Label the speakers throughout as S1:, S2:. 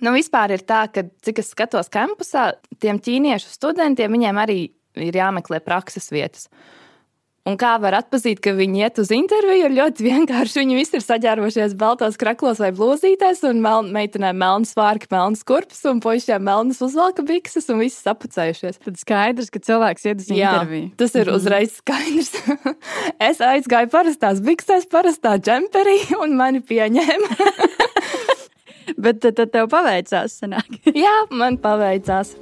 S1: Nu, vispār ir tā, ka, cik es skatos kampusā, tiem ķīniešu studentiem viņiem arī ir jāmeklē prakses vietas. Un kā var atzīt, ka viņi iet uz interviju, ir ļoti vienkārši. Viņi visi ir saģērbušies baltos kraklos vai blūzītēs, un mel meitenēm melnas vārki, melnas kurpes, un puišiem melnas uzvalka bikses, un visi sapucējušies.
S2: Tad skaidrs, ka cilvēks iet uz
S1: Jā,
S2: interviju.
S1: tas ir uzreiz skaidrs. es aizgāju parastās biksēs, parastā džemperī, un mani pieņēma.
S2: Bet tad, tev paveicās. Sanāk.
S1: Jā, man paveicās.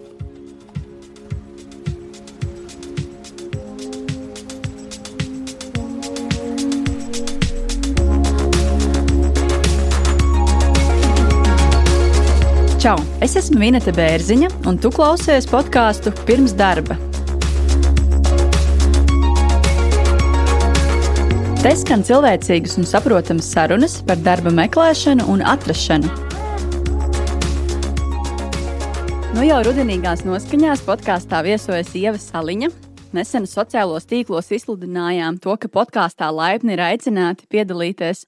S2: Čau! Es esmu Vineta Bērziņa, un tu klausies podkāstu pirms darba. Te skan cilvēcīgas un saprotamas sarunas par darba meklēšanu un atrašanu. Nu jau rudenīgās noskaņās podkāstā viesojas Ieva Saliņa. Nesen sociālos tīklos izsludinājām to, ka podkāstā laipni ir aicināti piedalīties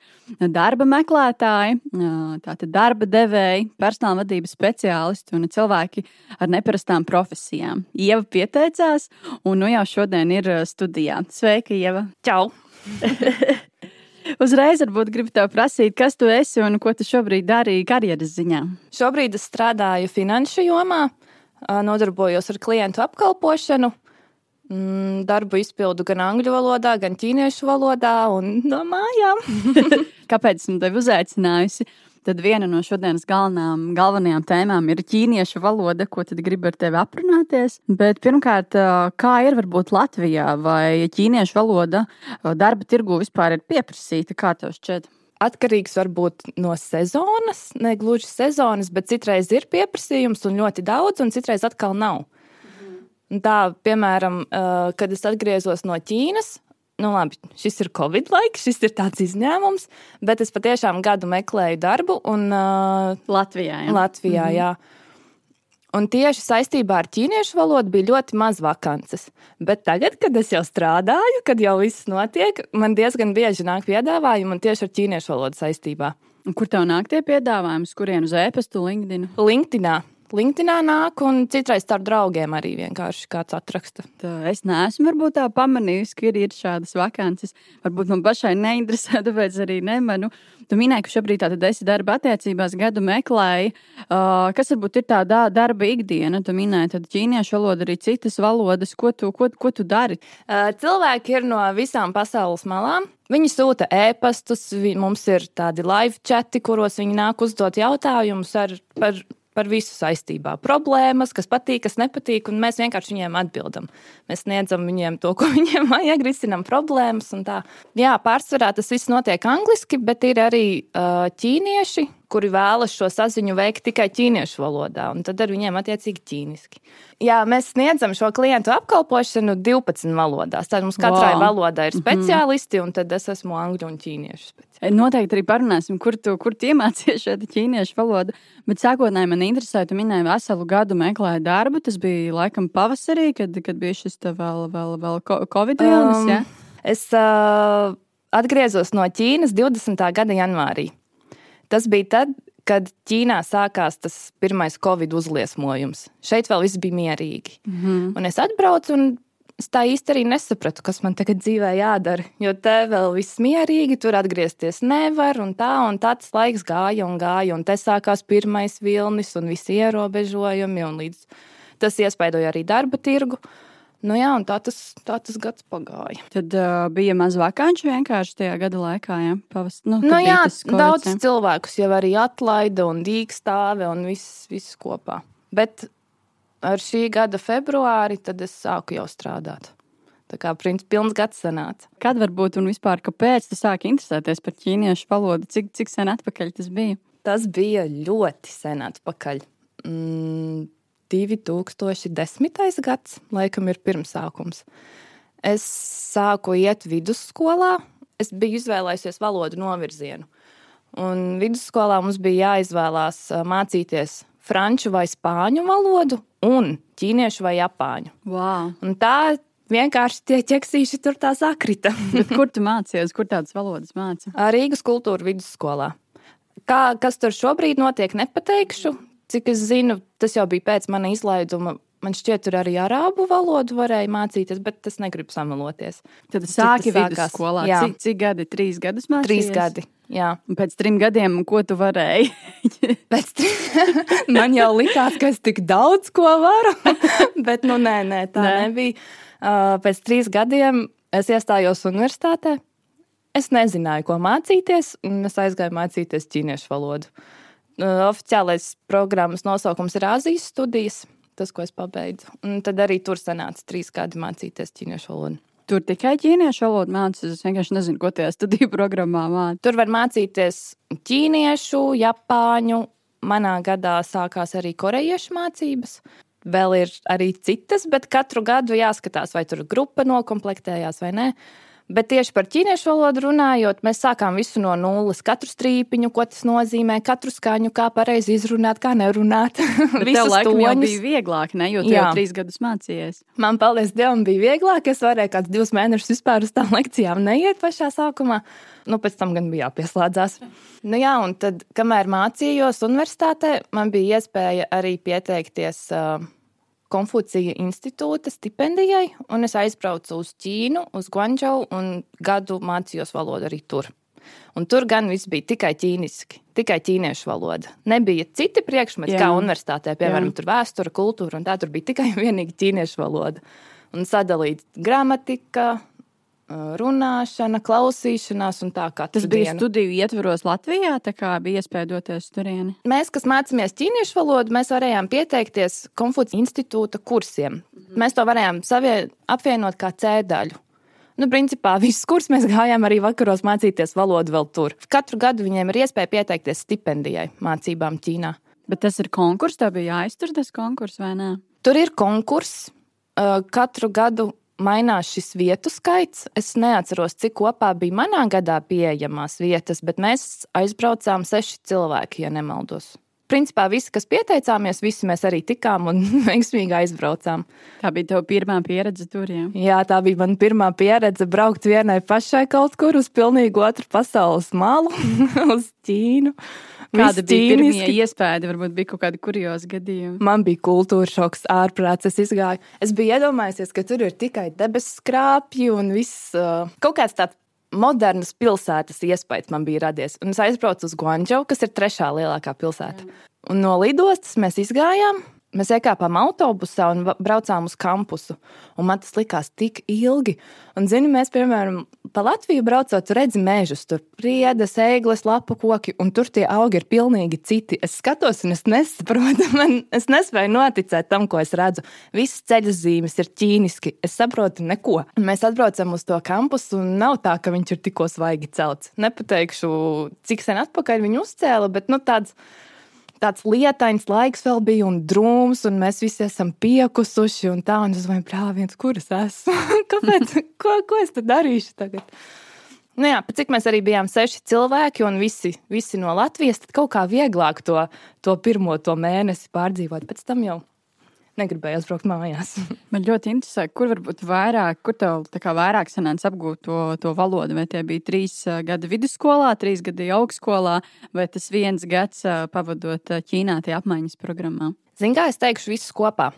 S2: darba meklētāji, tātad darba devēji, personāla vadības speciālisti un cilvēki ar neparastām profesijām. Ieva pieteicās, un nu jau šodien ir studijā. Sveika, Ieva!
S1: Čau!
S2: Uzreiz varbūt gribu te prasīt, kas tu esi un ko tu šobrīd dari karjeras ziņā.
S1: Šobrīd es strādāju finanšu jomā, nodarbojos ar klientu apkalpošanu. Mm, darbu izpildu gan angļu valodā, gan ķīniešu valodā un no mājām.
S2: Kāpēc esmu tevi uzaicinājusi? Tad viena no šodienas galvenām, galvenajām tēmām ir ķīniešu valoda, ko tad gribu ar tevi aprunāties. Bet pirmkārt, kā ir varbūt Latvijā, vai ķīniešu valoda darba tirgu vispār ir pieprasīta? Kā tev šķiet?
S1: Atkarīgs varbūt no sezonas, ne gluži sezonas, bet citreiz ir pieprasījums un ļoti daudz, un citreiz atkal nav. Un tā, piemēram, kad es atgriezos no Ķīnas, nu labi, šis ir Covid laiks, šis ir tāds izņēmums, bet es patiešām gadu meklēju darbu un uh,
S2: Latvijā. Ja?
S1: Latvijā mm -hmm. jā. Un tieši saistībā ar ķīniešu valodu bija ļoti maz vakances. Bet tagad, kad es jau strādāju, kad jau viss notiek, man diezgan bieži nāk piedāvājumi tieši ar ķīniešu valodu saistībā.
S2: Un kur tev nāk tie piedāvājumi? Uz kurien uz e-pastu, LinkedIn?
S1: LinkedInā. LinkedInā nāk, un citreiz starp draugiem arī vienkārši kāds atraksta.
S2: Tā, es neesmu varbūt tā pamanījusi, ka ir, ir šādas vakances. Varbūt man pašai neinteresē, tāpēc arī nemanu. Tu minēji, ka šobrīd tātad esi darba attiecībās, gadu meklēji. Uh, kas varbūt ir tā darba ikdiena? Tu minēji tad ķīniešu valodu, arī citas valodas. Ko tu, ko, ko tu dari?
S1: Uh, cilvēki ir no visām pasaules malām. Viņi sūta ēpastus, vi, mums ir tādi live chati, kuros viņi nāk uzdot jautājumus ar, par par visu saistībā. Problēmas, kas patīk, kas nepatīk, un mēs vienkārši viņiem atbildam. Mēs sniedzam viņiem to, ko viņiem vajag, risinām problēmas. Jā, pārsvarā tas viss notiek angliski, bet ir arī uh, ķīnieši, kuri vēlas šo saziņu veikt tikai ķīniešu valodā, un tad ar viņiem attiecīgi ķīniski. Jā, mēs sniedzam šo klientu apkalpošanu 12 valodās. Tad mums katrai wow. valodai ir mhm. speciālisti, mm -hmm. un tad es esmu angļu un ķīniešu speciālists.
S2: Noteikti arī parunāsim, kur tu, kur tu iemācījies šo ķīniešu valodu. Bet sākotnēji man interesē, tu minēji, veselu gadu meklēji darbu. Tas bija laikam pavasarī, kad, kad bija šis vēl, vēl, vēl Covid vilnis. Um, ja?
S1: Es uh, atgriezos no Ķīnas 20. gada janvārī. Tas bija tad, kad Ķīnā sākās tas pirmais covid uzliesmojums. Šeit vēl viss bija mierīgi. Mm -hmm. Un es atbraucu un es tā īsti arī nesapratu, kas man tagad dzīvē jādara. Jo te vēl viss mierīgi, tur atgriezties nevar, un tā, un tāds laiks gāja un gāja, un te sākās pirmais vilnis un visi ierobežojumi, un līdz tas iespaidoja arī darba tirgu. Uh, Nu jā, tā tas, tā tas gads pagāja.
S2: Tad uh, bija maz vakanču vienkārši tajā gada laikā. Ja? Pavast,
S1: nu, nu jā, daudz cilvēkus jau arī atlaida un dīkstāve un viss, viss kopā. Bet ar šī gada februāri tad es sāku jau strādāt. Tā kā principā pilns gads sanāca.
S2: Kad varbūt un vispār kāpēc tu sāki interesēties par ķīniešu valodu? Cik, cik sen atpakaļ tas bija?
S1: Tas bija ļoti sen atpakaļ. Mm, 2010. gads, laikam, ir pirmsākums. Es sāku iet vidusskolā. Es biju izvēlējusies valodu novirzienu. Un vidusskolā mums bija jāizvēlās mācīties franču vai spāņu valodu, un ķīniešu vai japāņu.
S2: Wow.
S1: Un tā vienkārši tie ķeksīši tur tā sakrita.
S2: kur tu mācījies, kur tādas valodas mācījies?
S1: Rīgas kultūra vidusskolā. Kā, kas tur šobrīd notiek, nepateikšu. Cik es zinu, tas jau bija pēc mana izlaiduma. Man šķiet, tur arī arābu valodu varēja mācīties, bet es negribu samaloties.
S2: Tad sāki vidusskolā. Cik, cik gadi? Trīs gadus mācīties?
S1: Trīs gadi. Jā.
S2: Pēc trim gadiem, ko tu varēji?
S1: pēc trim... Man jau likās, ka es tik daudz ko varu, bet nu nē, nē tā nē. nebija. Uh, pēc trīs gadiem es iestājos universitātē. Es nezināju, ko mācīties, un es aizgāju mācīties ķīniešu valodu. Uh, oficiālais programmas nosaukums ir Āzijas studijas tas, ko es pabeidzu. Un tad arī tur sanāca trīs gadi mācīties ķīniešu valodu.
S2: Tur tikai ķīniešu valodu mācās. Es vienkārši nezinu, ko tajā studiju programmā mācās.
S1: Tur var mācīties ķīniešu, japāņu. Manā gadā sākās arī korejiešu mācības. Vēl ir arī citas, bet katru gadu jāskatās, vai tur grupa noklāpējās vai nē. Bet tieši par ķīniešu valodu runājot, mēs sākām visu no nulles. Katru strīpiņu, ko tas nozīmē, katru skaņu, kā pareizi izrunāt, kā nerunāt.
S2: Visu laiku bija vieglāk, ne? jo tu Jā. jau trīs gadus mācījies.
S1: Man, paldies Dievam, bija vieglāk. Es varēju kāds divus mēnešus vispār uz tām lekcijām neiet pašā sākumā. Nu, pēc tam gan bija jāpieslēdzās. Nu, jā, un tad, kamēr mācījos universitātē, man bija iespēja arī pieteikties. Uh, Konfucija institūta stipendijai, un es aizbraucu uz Ķīnu, uz Guangzhou, un gadu mācījos valodu arī tur. Un tur gan viss bija tikai ķīniski, tikai ķīniešu valoda. Nebija citi priekšmeti, Jā. kā universitātē, piemēram, vēsture, kultūra, un tā tur bija tikai vienīgi ķīniešu valoda. Un sadalīta gramatika, runāšana, klausīšanās un tā kā
S2: tas. Tas bija studiju ietvaros Latvijā, tā kā bija iespēja doties turieni.
S1: Mēs, kas mācāmies ķīniešu valodu, mēs varējām pieteikties Konfucija institūta kursiem. Mm -hmm. Mēs to varējām savie, apvienot kā cēdaļu. Nu, principā visus kursus mēs gājām arī vakaros mācīties valodu vēl tur. Katru gadu viņiem ir iespēja pieteikties stipendijai mācībām Ķīnā.
S2: Bet tas ir konkurss, tā bija jāiztur tas konkurss vai nē?
S1: Tur ir konkurss. Katru gadu mainās šis vietu skaits. Es neatceros, cik kopā bija manā gadā pieejamās vietas, bet mēs aizbraucām seši cilvēki, ja nemaldos. Principā visi, kas pieteicāmies, visi mēs arī tikām un veiksmīgi aizbraucām.
S2: Tā bija tava pirmā pieredze tur. Jā,
S1: jā tā bija mana pirmā pieredze braukt vienai pašai kaut kur uz pilnīgi otru pasaules malu, uz Ķīnu.
S2: Kāda bija pirmie iespēja? Varbūt bija kaut kādi kuriozi gadījumi.
S1: Man bija kultūra šoks, ārprāts. Es izgāju. Es biju iedomājies, ka tur ir tikai debesu skrāpji un viss uh, kaut kāds tāds modernas pilsētas iespējas man bija radies. Un es aizbraucu uz Guangzhou, kas ir trešā lielākā pilsēta. Un no lidostas mēs izgājām. Mēs iekāpām autobusā un braucām uz kampusu. Un man tas likās tik ilgi. Un, zini, mēs, piemēram, pa Latviju braucot, redzam mežus, tur priedes, eglis, lapu koki, un tur tie augi ir pilnīgi citi. Es skatos, un es nesaprotu, man, es nespēju noticēt tam, ko es redzu. Visas ceļu zīmes ir ķīniski. Es saprotu neko. Mēs atbraucam uz to kampusu, un nav tā, ka viņš ir tikko svaigi celts. Nepateikšu, cik sen atpakaļ viņu uzcēla, bet nu, tāds tāds lietains laiks vēl bija un drūms, un mēs visi esam piekusuši. Un tā, un es domāju, prāviens, kur es esmu? Kāpēc? ko, ko es tad darīšu tagad? Nu jā, cik mēs arī bijām seši cilvēki, un visi, visi no Latvijas, tad kaut kā vieglāk to, to pirmo to mēnesi pārdzīvot. Pēc tam jau negribēju aizbraukt mājās.
S2: Man ļoti interesē, kur varbūt vairāk, kur tev vairāk sanāca apgūt to, to valodu. Vai tie bija trīs gadi vidusskolā, trīs gadi augstskolā, vai tas viens gads pavadot Ķīnā tie apmaiņas programmā?
S1: Ziniet, kā es teikšu, visus kopā.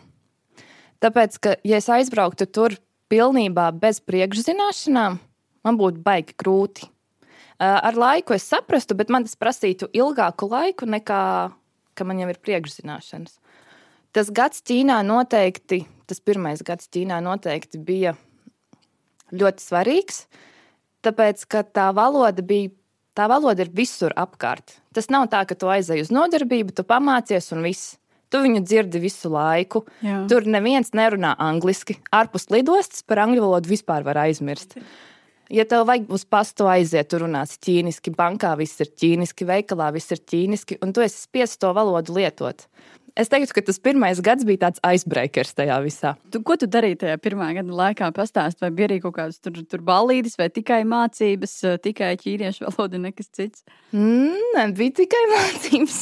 S1: Tāpēc, ka, ja es aizbrauktu tur pilnībā bez priekšzināšanām, man būtu baigi grūti. Ar laiku es saprastu, bet man tas prasītu ilgāku laiku nekā, man jau ir priekšzināšanas. Tas gads Ķīnā noteikti, tas pirmais gads Ķīnā noteikti bija ļoti svarīgs, tāpēc ka tā valoda bija. Tā valoda ir visur apkārt. Tas nav tā, ka tu aizej uz nodarbību, tu pamācies un viss. Tu viņu dzirdi visu laiku. Jā. Tur neviens nerunā angliski. Ārpus lidostas par angļu valodu vispār var aizmirst. Ja tev vajag uz pastu aiziet, tur runās ķīniski, bankā viss ir ķīniski, veikalā viss ir ķīniski, un tu esi spiests to valodu lietot. Es teiktu, ka tas pirmais gads bija tāds icebreakers tajā visā.
S2: Tu, ko tu darīji tajā pirmā gada laikā? Pastāst, vai bija arī kaut kādas tur, tur balīdes, vai tikai mācības, eh, tikai ķīniešu valoda, nekas cits?
S1: Mm, bija tikai mācības.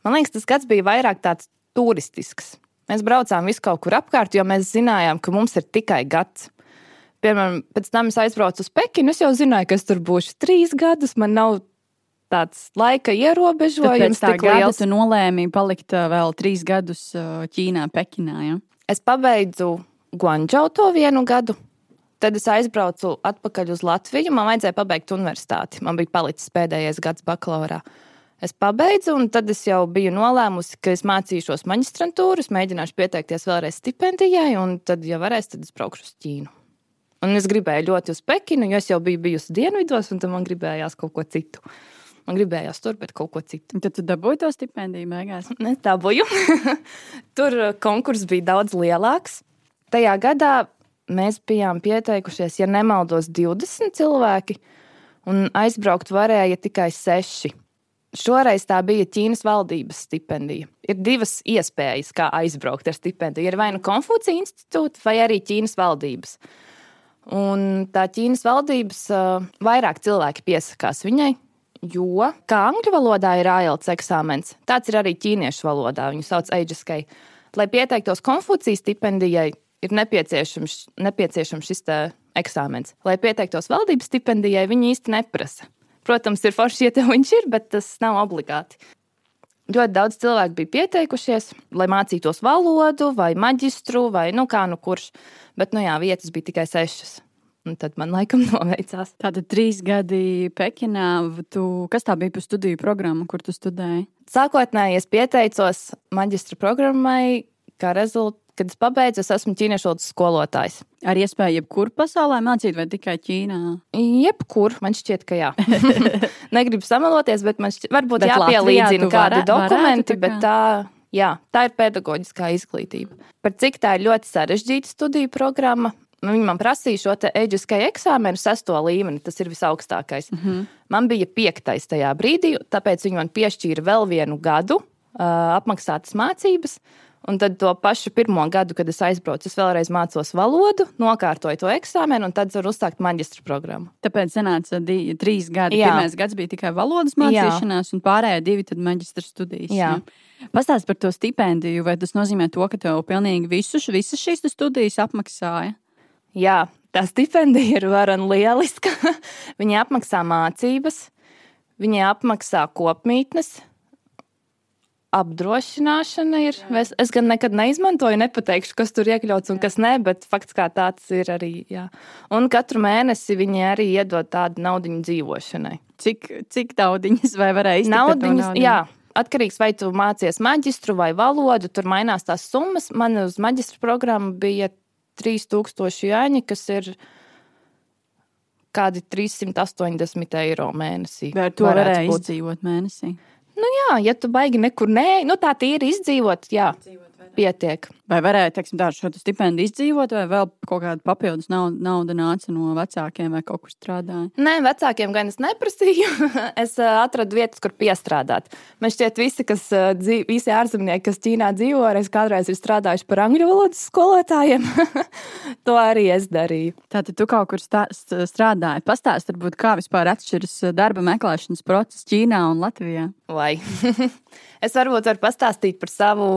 S1: Man liekas, tas gads bija vairāk tāds turistisks. Mēs braucām visu kaut kur apkārt, jo mēs zinājām, ka mums ir tikai gads. Piemēram, pēc tam es aizbraucu uz Pekinu. Es jau zināju, ka es tur būšu trīs gadus. Man nav tāds laika ierobežojums.
S2: Tā gada
S1: liels.
S2: tu nolēmi palikt uh, vēl trīs gadus uh, Ķīnā, Pekinā. Ja?
S1: Es pabeidzu Guangzhou to vienu gadu. Tad es aizbraucu atpakaļ uz Latviju. Man vajadzēja pabeigt universitāti. Man bija palicis pēdējais gads bakalaurā. Es pabeidzu, un tad es jau biju nolēmusi, ka es mācīšos maģistrantūru, mēģināšu pieteikties vēlreiz stipendijai, un tad, ja varēs, tad es braukšu uz Ķīnu. Un es gribēju ļoti uz Pekinu, jo es jau biju bijusi dienvidos, un man gribējās kaut ko citu. Man gribējās tur, bet kaut ko citu.
S2: Tad tu dabūji to stipendiju beigās.
S1: Ne, tā buju. Tur uh, konkurss bija daudz lielāks. Tajā gadā mēs bijām pieteikušies, ja nemaldos, 20 cilvēki, un aizbraukt varēja tikai 6. Šoreiz tā bija Ķīnas valdības stipendija. Ir divas iespējas, kā aizbraukt ar stipendiju. Ir vai nu Konfūcija institūta, vai arī Ķīnas valdības. Un tā Ķīnas valdības uh, vairāk cilvēki piesakās viņai, jo, kā angļu valodā ir IELTS eksāmens, tāds ir arī ķīniešu valodā. Viņu sauc Eiģiskai. Lai pieteiktos Konfūcijas stipendijai, ir nepieciešams, nepieciešams šis eksāmens. Lai pieteiktos valdības stipendijai, viņi īsti neprasa. Protams, ir forši, ja tev viņš ir, bet tas nav obligāti. Ļoti daudz cilvēku bija pieteikušies, lai mācītos valodu, vai maģistru, vai nu kā nu kurš. Bet, nu jā, vietas bija tikai sešas. Un tad man laikam noveicās.
S2: Tātad trīs gadi Pekinā. Tu, kas tā bija par studiju programmu, kur tu studēji?
S1: Sākotnēji es pieteicos maģistra programmai, kā rezultātā, kad es pabeidzu, es esmu ķīniešu valodas skolotājs.
S2: Ar iespēju jebkur pasaulē mācīt, vai tikai Ķīnā?
S1: Jebkur, man šķiet, ka jā. Negribu samaloties, bet man šķiet, varbūt
S2: Bet Latvijā
S1: jāpielīdzina
S2: tu
S1: kādi
S2: varē-
S1: dokumenti,
S2: varētu tā
S1: bet
S2: kā-
S1: tā, jā, tā ir pedagoģiskā izglītība. Par cik tā ir ļoti sarežģīta studiju programma. Viņi man prasīja šo eģiskai eksāmenu, sesto līmeni, tas ir visaugstākais. Mm -hmm. Man bija piektais tajā brīdī, tāpēc viņi man piešķīra vēl vienu gadu uh, apmaksātas mācības. Un tad to pašu pirmo gadu, kad es aizbraucu, es vēlreiz mācos valodu, nokārtoju to eksāmenu, un tad varu uzsākt maģistra programmu.
S2: Tāpēc sanāca di, trīs gadi.
S1: Jā.
S2: Pirmais gads bija tikai valodas mācīšanās, un pārējie divi tad maģistra studijas.
S1: Jā.
S2: Pastāst par to stipendiju, vai tas nozīmē to, ka tev pilnīgi visu, visas šīs tu studijas apmaksāja?
S1: Jā, tā stipendija ir varana lieliska. Viņi apmaksā mācības, viņi apmaksā kopmītnes. Apdrošināšana ir. Es, es gan nekad neizmantoju, nepateikšu, kas tur iekļauts un kas nē, bet fakts kā tāds ir arī. Jā. Un katru mēnesi viņi arī iedod tādu naudu dzīvošanai.
S2: Cik, cik daudiņas vai varēja to
S1: Naudiņas, jā. Atkarīgs vai tu mācies maģistru vai valodu, tur mainās tās summas. Man uz maģistra programmu bija 3000 jāņi, kas ir kādi 380 eiro mēnesī.
S2: Vai ar to
S1: varētu
S2: varēja
S1: būt.
S2: izdzīvot mēnesī?
S1: Nu, jā, ja tu baigi nekur nē, nu tā tīri izdzīvot, jā, pietiek.
S2: Vai varēja, teiksim, tādu šo stipendiju izdzīvot, vai vēl kaut kāda papildus nauda, nāca no vecākiem vai kaut kur strādāja?
S1: Nē, vecākiem gan es neprasīju. es atradu vietas, kur piestrādāt. Man šķiet, visi, kas, visi ārzemnieki, kas Ķīnā dzīvo, reiz kādreiz ir strādājuši par angļu valodas skolotājiem. to arī es darīju.
S2: Tātad tu kaut kur strādāji. Pastāst, varbūt, kā vispār atšķiras darba meklēšanas process Ķīnā un Latvijā.
S1: Vai es varbūt varu pastāstīt par savu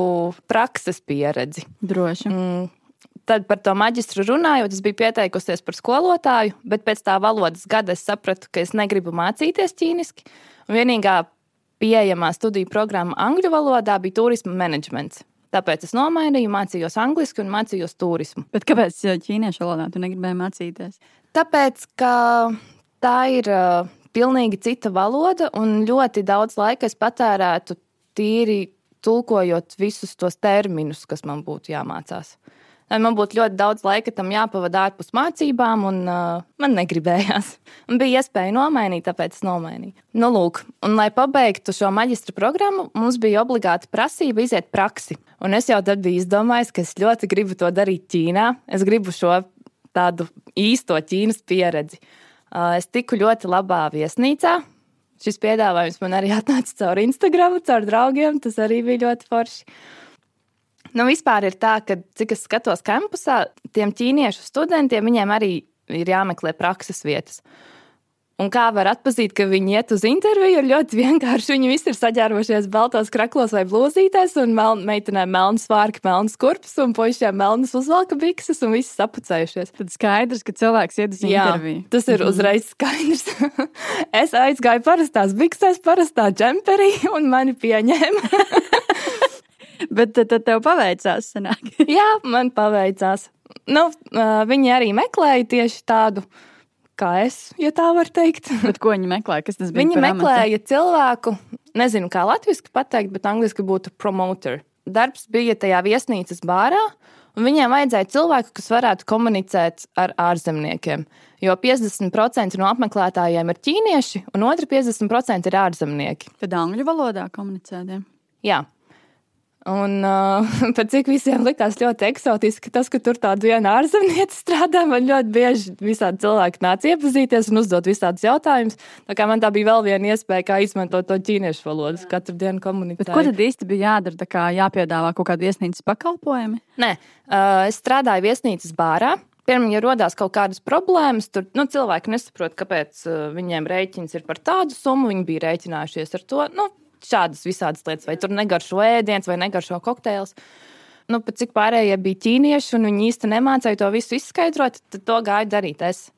S1: prakses pieredzi.
S2: Droši.
S1: Mm, Tad par to maģistru runājot, es biju pieteikusies par skolotāju, bet pēc tā valodas gada es sapratu, ka es negribu mācīties ķīniski. Vienīgā pieejamā studiju programma angļu valodā bija turisma menedžments. Tāpēc es nomainīju, mācījos angliski un mācījos turismu.
S2: Bet kāpēc ķīniešu valodā tu negribēji mācīties?
S1: Tāpēc, ka tā ir uh, pilnīgi cita valoda, un ļoti daudz laika es patērētu tīri tulkojot visus tos terminus, kas man būtu jāmācās. Man būtu ļoti daudz laika tam jāpavada ārpus mācībām, un uh, man negribējās. Un bija iespēja nomainīt, tāpēc es nomainīju. Nu, lūk, un, lai pabeigtu šo maģistra programmu, mums bija obligāta prasība iziet praksi. Un es jau tad biju izdomājis, ka es ļoti gribu to darīt Ķīnā. Es gribu šo tādu īsto Ķīnas pieredzi. Uh, Es tiku ļoti labā viesnīcā. Šis piedāvājums man arī atnāca caur Instagram, caur draugiem. Tas arī bija ļoti forši. Nu, vispār ir tā, ka, cik es skatos kampusā, tiem ķīniešu studentiem viņiem arī ir jāmeklē prakses vietas. Un kā var atpazīt, ka viņi iet uz interviju, ir ļoti vienkārši. Viņi visi ir saģērbojušies baltos kraklos vai blūzītēs, un mel meitenēm melnas vārki, melnas kurpes, un puišiem melnas uzvalka bikses, un visi sapucējušies.
S2: Tad skaidrs, ka cilvēks iet uz
S1: Jā,
S2: interviju.
S1: tas ir uzreiz skaidrs. es aizgāju parastās biksēs, parastā džemperī, un mani pieņēma.
S2: Bet tad, tev paveicās. Sanāk.
S1: Jā, man paveicās. Nu, uh, viņi arī meklēja tieši tādu, kā es, ja tā var teikt.
S2: Bet ko viņi meklēja? Kas tas bija?
S1: Viņi
S2: par amatu?
S1: meklēja cilvēku, nezinu, kā latviešu pateikt, bet angļuiski būtu promoter. Darbs bija tajā viesnīcas bārā, un viņiem vajadzēja cilvēku, kas varētu komunicēt ar ārzemniekiem. Jo 50% no apmeklētājiem ir ķīnieši, un otri 50% ir ārzemnieki.
S2: Tad angļu valodā komunicēja.
S1: Jā. Un uh, pat cik visiem likās ļoti eksotiski, tas, ka tur tāda viena ārzemniece strādā, man ļoti bieži visādi cilvēki nāca iepazīties un uzdot visādus jautājumus. Tā kā man tā bija vēl viena iespēja, kā izmantot to ķīniešu valodu, katru dienu komunicēt.
S2: Bet ko tad īsti bija jādara? Tā kā jāpiedāvā kaut kāda viesnīcas pakalpojumi?
S1: Nē, uh, es strādāju viesnīcas bārā. Piemēram, ja radās kaut kādas problēmas, tad nu, cilvēki nesaprot, kāpēc viņiem rēķins ir par tādu summu. Viņi bija rēķinājušies ar to. Nu, šādas visādas lietas, vai tur negaršo ēdiens, vai negaršo kokteils. Nu, pat cik pārējie bija ķīnieši, un viņi īsti nemācīja to visu izskaidrot, tad to gāja darīt es.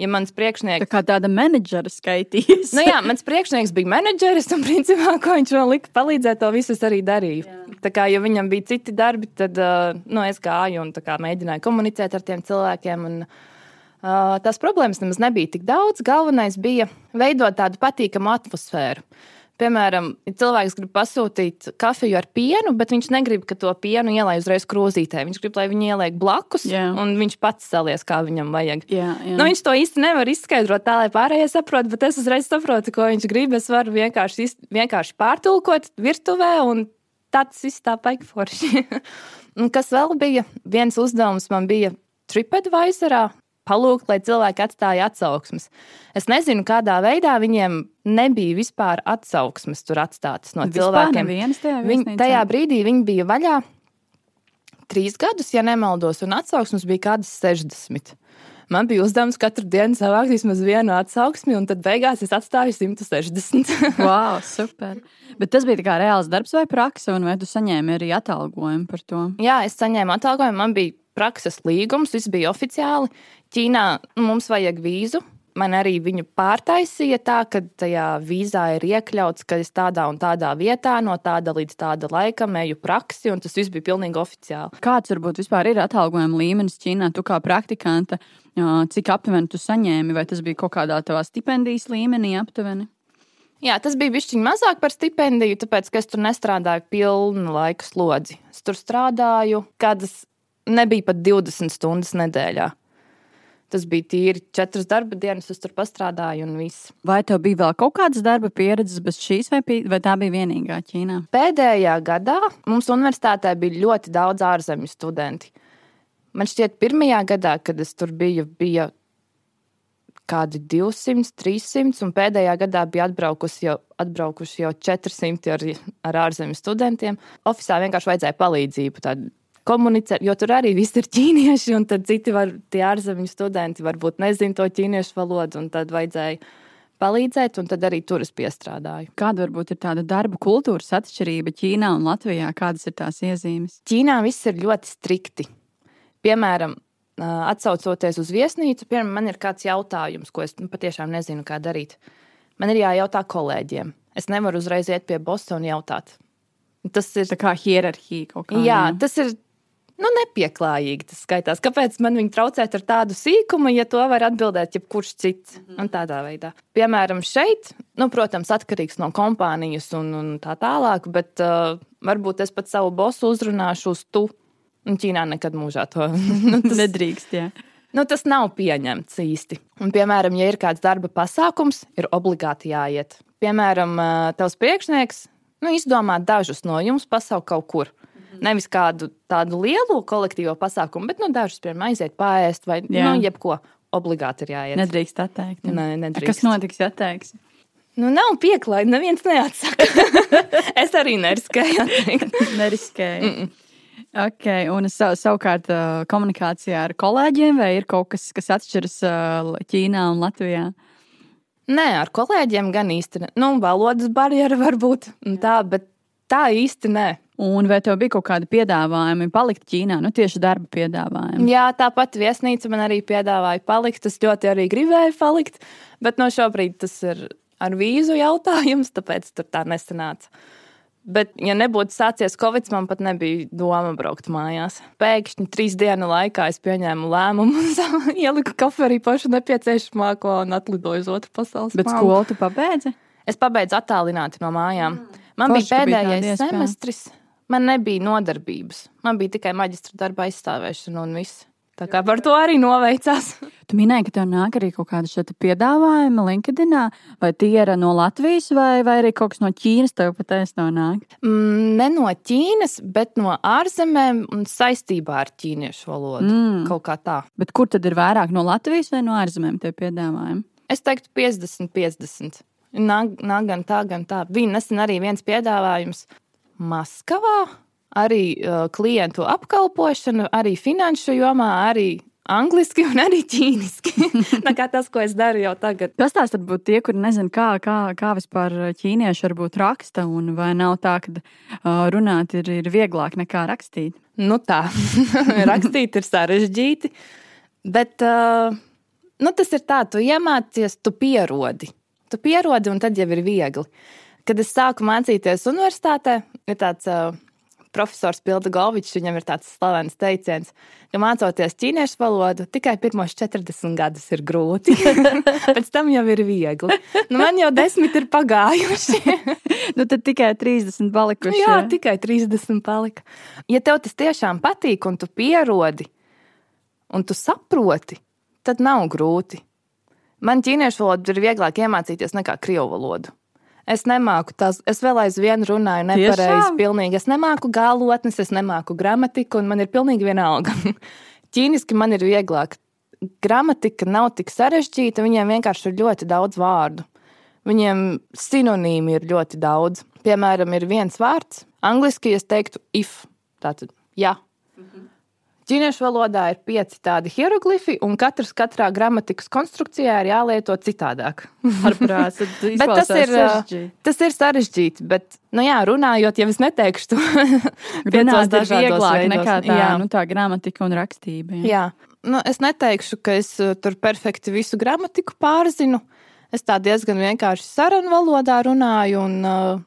S1: Ja mans
S2: Tā
S1: priekšnieks,
S2: kā tāda menedžera skaitīs.
S1: nu, jā, mans priekšnieks bija menedžeris, un principā, ko viņš man lika palīdzēt, to visu es arī darīju. Jā. Tā kā, ja viņam bija citi darbi, tad uh, nu, es gāju un tā kā, mēģināju komunicēt ar tiem cilvēkiem. Un, uh, tās problēmas nemaz nebija tik daudz. Galvenais bija veidot tādu patīkamu atmosfēru. Piemēram, cilvēks grib pasūtīt kafiju ar pienu, bet viņš negrib, ka to pienu ielai uzreiz krūzītē. Viņš grib, lai viņi ieliek blakus,
S2: Jā.
S1: un viņš pats salies, kā viņam vajag.
S2: Jā, jā.
S1: Nu, viņš to īsti nevar izskaidrot tā, lai pārējie saprotu, bet es uzreiz saprotu, ko viņš grib. Es varu vienkārši, vienkārši pārtulkot virtuvē, un tāds viss tā paika forši. Kas vēl bija? Viens uzdevums man bija TripAdvisorā. Palūgt, lai cilvēki atstāja atsauksmes. Es nezinu, kādā veidā viņiem nebija vispār atsauksmes tur atstātas no
S2: Vispār
S1: cilvēkiem.
S2: tajā
S1: Viņ, tajā brīdī viņi bija vaļā trīs gadus, ja nemaldos, un atsauksmes bija kādas 60. Man bija uzdevums katru dienu savākt vismaz vienu atsauksmi, un tad beigās es atstāju 160.
S2: Wow, super. Bet tas bija reāls darbs vai praksa, un vai tu saņēmi arī atalgojumu par to?
S1: Jā, es saņēmu atalgojumu, man bija prakses līgums, viss bija oficiāli. Ķīnā nu, mums vajag vīzu. Man arī viņu pārtaisīja tā, ka tajā vīzā ir iekļauts, ka es tādā un tādā vietā, no tāda līdz tāda laika eju praksi, un tas viss bija pilnīgi oficiāli.
S2: Kāds varbūt vispār ir atalgojuma līmenis Ķīnā? Tu kā praktikante, jā, cik aptuveni tu saņēmi, vai tas bija kaut kādā tavā stipendijas līmenī aptuveni?
S1: Jā, tas bija bišķiņ mazāk par stipendiju, tāpēc, ka es tur nestrādāju pilnu laika slodzi. Es tur strādāju, kādas nebija pat 20 stundas nedēļā. Tas bija tīri četras darba dienas, es tur pastrādāju un viss.
S2: Vai tev bija vēl kaut kādas darba pieredzes bez šīs, vai, vai tā bija vienīgā Ķīnā?
S1: Pēdējā gadā mums universitātē bija ļoti daudz ārzemju studenti. Man šķiet, pirmajā gadā, kad es tur biju, bija kādi 200, 300, un pēdējā gadā bija atbraukusi jau, atbraukuši jau 400 ar, ar ārzemju studentiem. Oficiālā vienkārši vajadzēja palīdzību. Tādu komunicēt, jo tur arī viss ir ķīnieši, un tad citi var, tie ārzemju studenti varbūt nezina to ķīniešu valodu, un tad vajadzēja palīdzēt, un tad arī tur es piestrādāju.
S2: Kāda varbūt ir tāda darba kultūras atšķirība Ķīnā un Latvijā? Kādas ir tās iezīmes?
S1: Ķīnā viss ir ļoti strikti. Piemēram, atsaucoties uz viesnīcu, piemēram, man ir kāds jautājums, ko es nu, patiešām nezinu, kā darīt. Man ir jājautā kolēģiem. Es nevaru uzreiz iet pie bosa un jautāt. Tas ir,
S2: Tā kā hierarhija kaut kāda.
S1: jā, tas ir nu, nepieklājīgi. Tas skaitās. Kāpēc man viņu traucēt ar tādu sīkumu, ja to var atbildēt jebkurš cits? Un tādā veidā. Piemēram, šeit, nu, protams, atkarīgs no kompānijas un, un tā tālāk, bet uh, varbūt es pat savu bosu uzrunāšu uz tu. Un Ķīnā nekad mūžā to nu, tas,
S2: nedrīkst. Jā.
S1: nu, tas nav pieņemts īsti. Un, piemēram, ja ir kāds darba pasākums, ir obligāti jāiet. Piemēram, ā, tavs priekšnieks nu, izdomā dažus no jums pasaukt kaut kur. Nevis kādu tādu lielu kolektīvo pasākumu, bet nu, dažus, piemēram, aiziet pāriest vai
S2: Jā.
S1: nu, jebko. Obligāti ir jāiet.
S2: Nedrīkst atteikt.
S1: Nē, nedrīkst.
S2: Kas notiks, ja atteiksi?
S1: Nu, nav pieklājīgi, neviens neatsaka. es arī neriskēju.
S2: Neriskēju. Mm -mm. Okay, un sav, savukārt ā, komunikācijā ar kolēģiem, vai ir kaut kas, kas atšķiras ā, Ķīnā un Latvijā?
S1: Nē, ar kolēģiem gan īsti ne. Nu, valodas barjera varbūt un tā, bet tā īsti nē.
S2: Un vai tev bija kaut kādi piedāvājumi palikt Ķīnā? Nu, tieši darba piedāvājumi.
S1: Jā, tāpat viesnīca man arī piedāvāja palikt. Es ļoti arī gribēju palikt, bet no šobrīd tas ir ar vīzu jautājums, tāpēc tur tā nesanāca. Bet, ja nebūtu sācies Covid, man pat nebija doma braukt mājās. Pēkšņi trīs dienu laikā es pieņēmu lēmumu, ieliku koferī pašu nepieciešamāko un atlidoju uz otru pasaules
S2: Bet skolu tu pabeidzi?
S1: Es pabeidzu attālināti no mājām. Man
S2: Forši,
S1: bija
S2: bija
S1: pēdējais
S2: iespēja.
S1: semestris. Man nebija nodarbības. Man bija tikai maģistra darba aizstāvēšana un viss. Tā kā par to arī noveicās.
S2: Tu minēji, ka tev nāk arī kaut kāda šāda piedāvājuma LinkedIn, vai tie ir no Latvijas, vai, vai arī kaut kas no Ķīnas tev patiesi no nāk?
S1: Mm, ne no Ķīnas, bet no ārzemēm un saistībā ar ķīniešu valodu.
S2: Mm.
S1: Kaut kā tā.
S2: Bet kur tad ir vairāk no Latvijas vai no ārzemēm tie piedāvājumi?
S1: Es teiktu, 50, 50. Nāk, nāk gan tā, gan tā. Bija nesen arī viens piedāvājums Maskavā. Arī uh, klientu apkalpošana, arī finanšu jomā, arī angliski un arī ķīniski. Tā kā tas, ko es daru jau tagad.
S2: Kas tās tad būtu tie, kuri nezina, kā, kā, kā vispār ķīnieši varbūt raksta, un vai nav tā, ka uh, runāt ir, ir vieglāk nekā rakstīt?
S1: Nu tā, rakstīt ir sarežģīti, bet uh, nu, tas ir tā, tu iemācies, tu pierodi. Tu pierodi, un tad jau ir viegli. Kad es sāku mācīties universitātē, ir tāds uh, profesors Pilda Golvičs, viņam ir tāds slavens teiciens, ka mācoties ķīniešu valodu, tikai pirmos 40 gadus ir grūti. Pēc tam jau ir viegli. Nu, man jau desmit ir pagājuši.
S2: nu, tad tikai 30 palikuši.
S1: Nu, jā, tikai 30 palika. Ja tev tas tiešām patīk, un tu pierodi, un tu saproti, tad nav grūti. Man ķīniešu valodu ir vieglāk iemācīties nekā krievu valodu. Es nemāku tās, es vēl aizvien runāju nepareizi. Pilnīgi. Es nemāku galotnes, es nemāku gramatiku, un man ir pilnīgi vienalga. Ķīniski man ir vieglāk. Gramatika nav tik sarežģīta, viņiem vienkārši ir ļoti daudz vārdu. Viņiem sinonīmi ir ļoti daudz. Piemēram, ir viens vārds. Angliski es teiktu if. Tātad, jā. Ķīniešu valodā ir pieci tādi hieroglifi, un katrs katrā gramatikas konstrukcijā ir jālieto citādāk.
S2: Tad
S1: Bet tas ir, tas ir sarežģīti. Bet, nu jā, runājot, jau es neteikšu to
S2: Runāt ir vieglāk
S1: veidos.
S2: nekā tā,
S1: Jā.
S2: nu, tā gramatika un rakstība. Jā.
S1: Jā, nu, es neteikšu, ka es tur perfekti visu gramatiku pārzinu. Es tā diezgan vienkārši sarunu valodā runāju, un uh,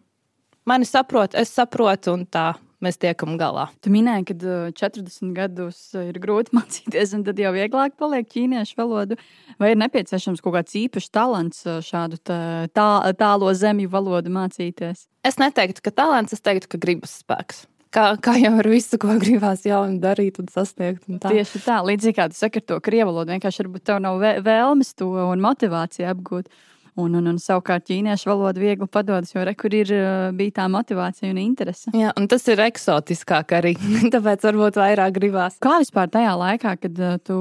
S1: mani saprot, es saprotu, un tā mēs tiekam galā.
S2: Tu minēji, ka uh, 40 gadus uh, ir grūti mācīties, un tad jau vieglāk paliek ķīniešu valodu. Vai ir nepieciešams kaut kāds īpašs talants uh, šādu tā, tā, tālo zemju valodu mācīties?
S1: Es neteiktu, ka talants, es teiktu, ka gribas spēks. Kā, kā jau ar visu, ko gribās jaunu darīt un sasniegt. Un tā.
S2: Tieši tā, līdzīgi kā tu saki ar to krievu valodu, vienkārši varbūt tev nav vē- vēlmes to un motivācija apgūt. Un, un, un savukārt ķīniešu valoda viegli padodas, jo re, kur ir uh, bija tā motivācija un interese.
S1: Jā, un tas ir eksotiskāk arī. Tāpēc varbūt vairāk gribās.
S2: Kā vispār tajā laikā, kad uh, tu,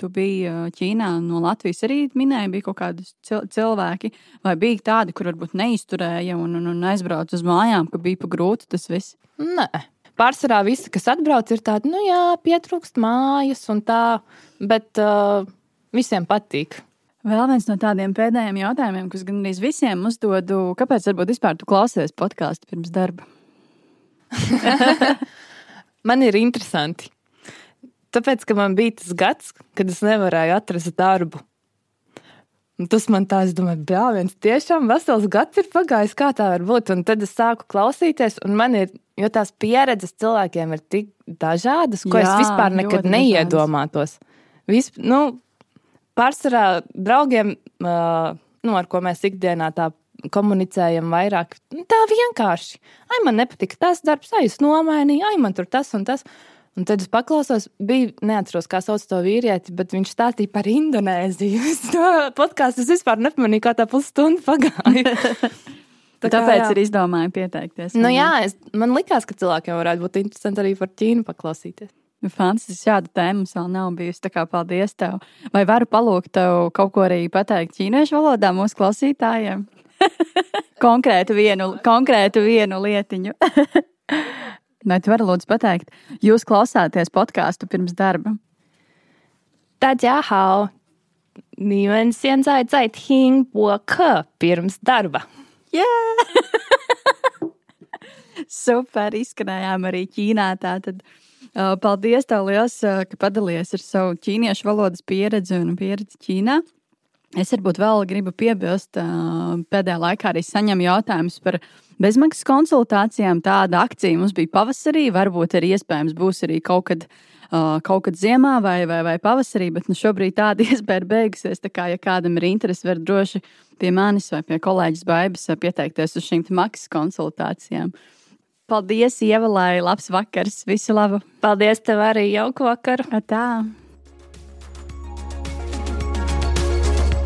S2: tu biji uh, Ķīnā, no Latvijas arī minēji, bija kaut kādi cil cilvēki, vai bija tādi, kur varbūt neizturēja un, un, un aizbrauca uz mājām, ka bija pa grūti tas viss?
S1: Nē. Pārsvarā visi, kas atbrauc, ir tādi, nu jā, pietrūkst mājas un tā, bet uh, visiem patīk.
S2: Vēl viens no tādiem pēdējiem jautājumiem, kas gan arī visiem uzdodu, kāpēc varbūt vispār tu klausies podkāstu pirms darba?
S1: Man ir interesanti. Tāpēc, ka man bija tas gads, kad es nevarēju atrast darbu. Un tas man tā, es domāju, brālēns, tiešām vesels gads ir pagājis, kā tā var būt. Un tad es sāku klausīties, un man ir, jo tās pieredzes cilvēkiem ir tik dažādas, ko Jā, es vispār nekad neiedomātos. Vis, nu, pārsvarā draugiem, nu, ar ko mēs ikdienā tā komunicējam vairāk, nu, tā vienkārši. Ai, man nepatika tas darbs, ai, es nomainīju, ai, man tur tas un tas. Un tad es paklausos, bija, neatceros, kā sauc to vīrieti, bet viņš stāstīja par Indonēziju. To podkāstu es vispār nepamanīju, kā tā pusstunda pagāja. Tā kā,
S2: Tāpēc
S1: jā.
S2: ir izdomāju pieteikties.
S1: Nu, jā, es, man likās, ka cilvēkiem varētu būt interesanti arī par Ķīnu paklausīties.
S2: Nu, Fantastiski, šāda tēma mums vēl nav bijusi. Tā kā paldies tev. Vai varu palūgt tev kaut ko arī pateikt ķīniešu valodā mūsu klausītājiem? konkrētu, vienu, konkrētu vienu lietiņu. Vai tu vari lūdzu pateikt, jūs klausāties podkāstu pirms darba?
S1: 大家好， 你们现在在听播客 pirms darba.
S2: Yeah! Super, izskanējām arī Ķīnā. Tātad, uh, paldies, tev liels, uh, ka padalījies ar savu ķīniešu valodas pieredzi un pieredzi Ķīnā. Es varbūt vēl gribu piebilst, uh, pēdējā laikā arī saņemu jautājumus par bezmaksas konsultācijām. Tāda akcija mums bija pavasarī, varbūt arī iespējams būs arī kaut kad. Uh, kaut kad ziemā vai, vai, vai pavasarī, bet nu, šobrīd tāda iespēja ir beigusies. Tā kā, ja kādam ir interese, var droši pie manis vai pie kolēģis Baibas pieteikties uz šīm maksas konsultācijām. Paldies, Ieva, lai labs vakars. Visu labu!
S1: Paldies, tev arī jauku vakaru!
S2: Tā!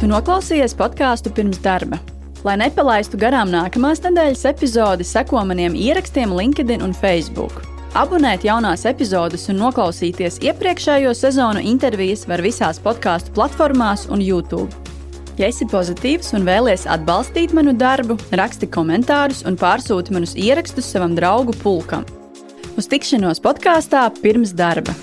S2: Tu noklausījies podkāstu pirms darba. Lai nepalaistu garām nākamās nedēļas epizodi, seko maniem ierakstiem LinkedIn un Facebook. Abonēt jaunās epizodes un noklausīties iepriekšējo sezonu intervijas var visās podkāstu platformās un YouTube. Ja esi pozitīvs un vēlies atbalstīt manu darbu, raksti komentārus un pārsūti manus ierakstus savam draugu pulkam. Uz tikšanos podkāstā pirms darba!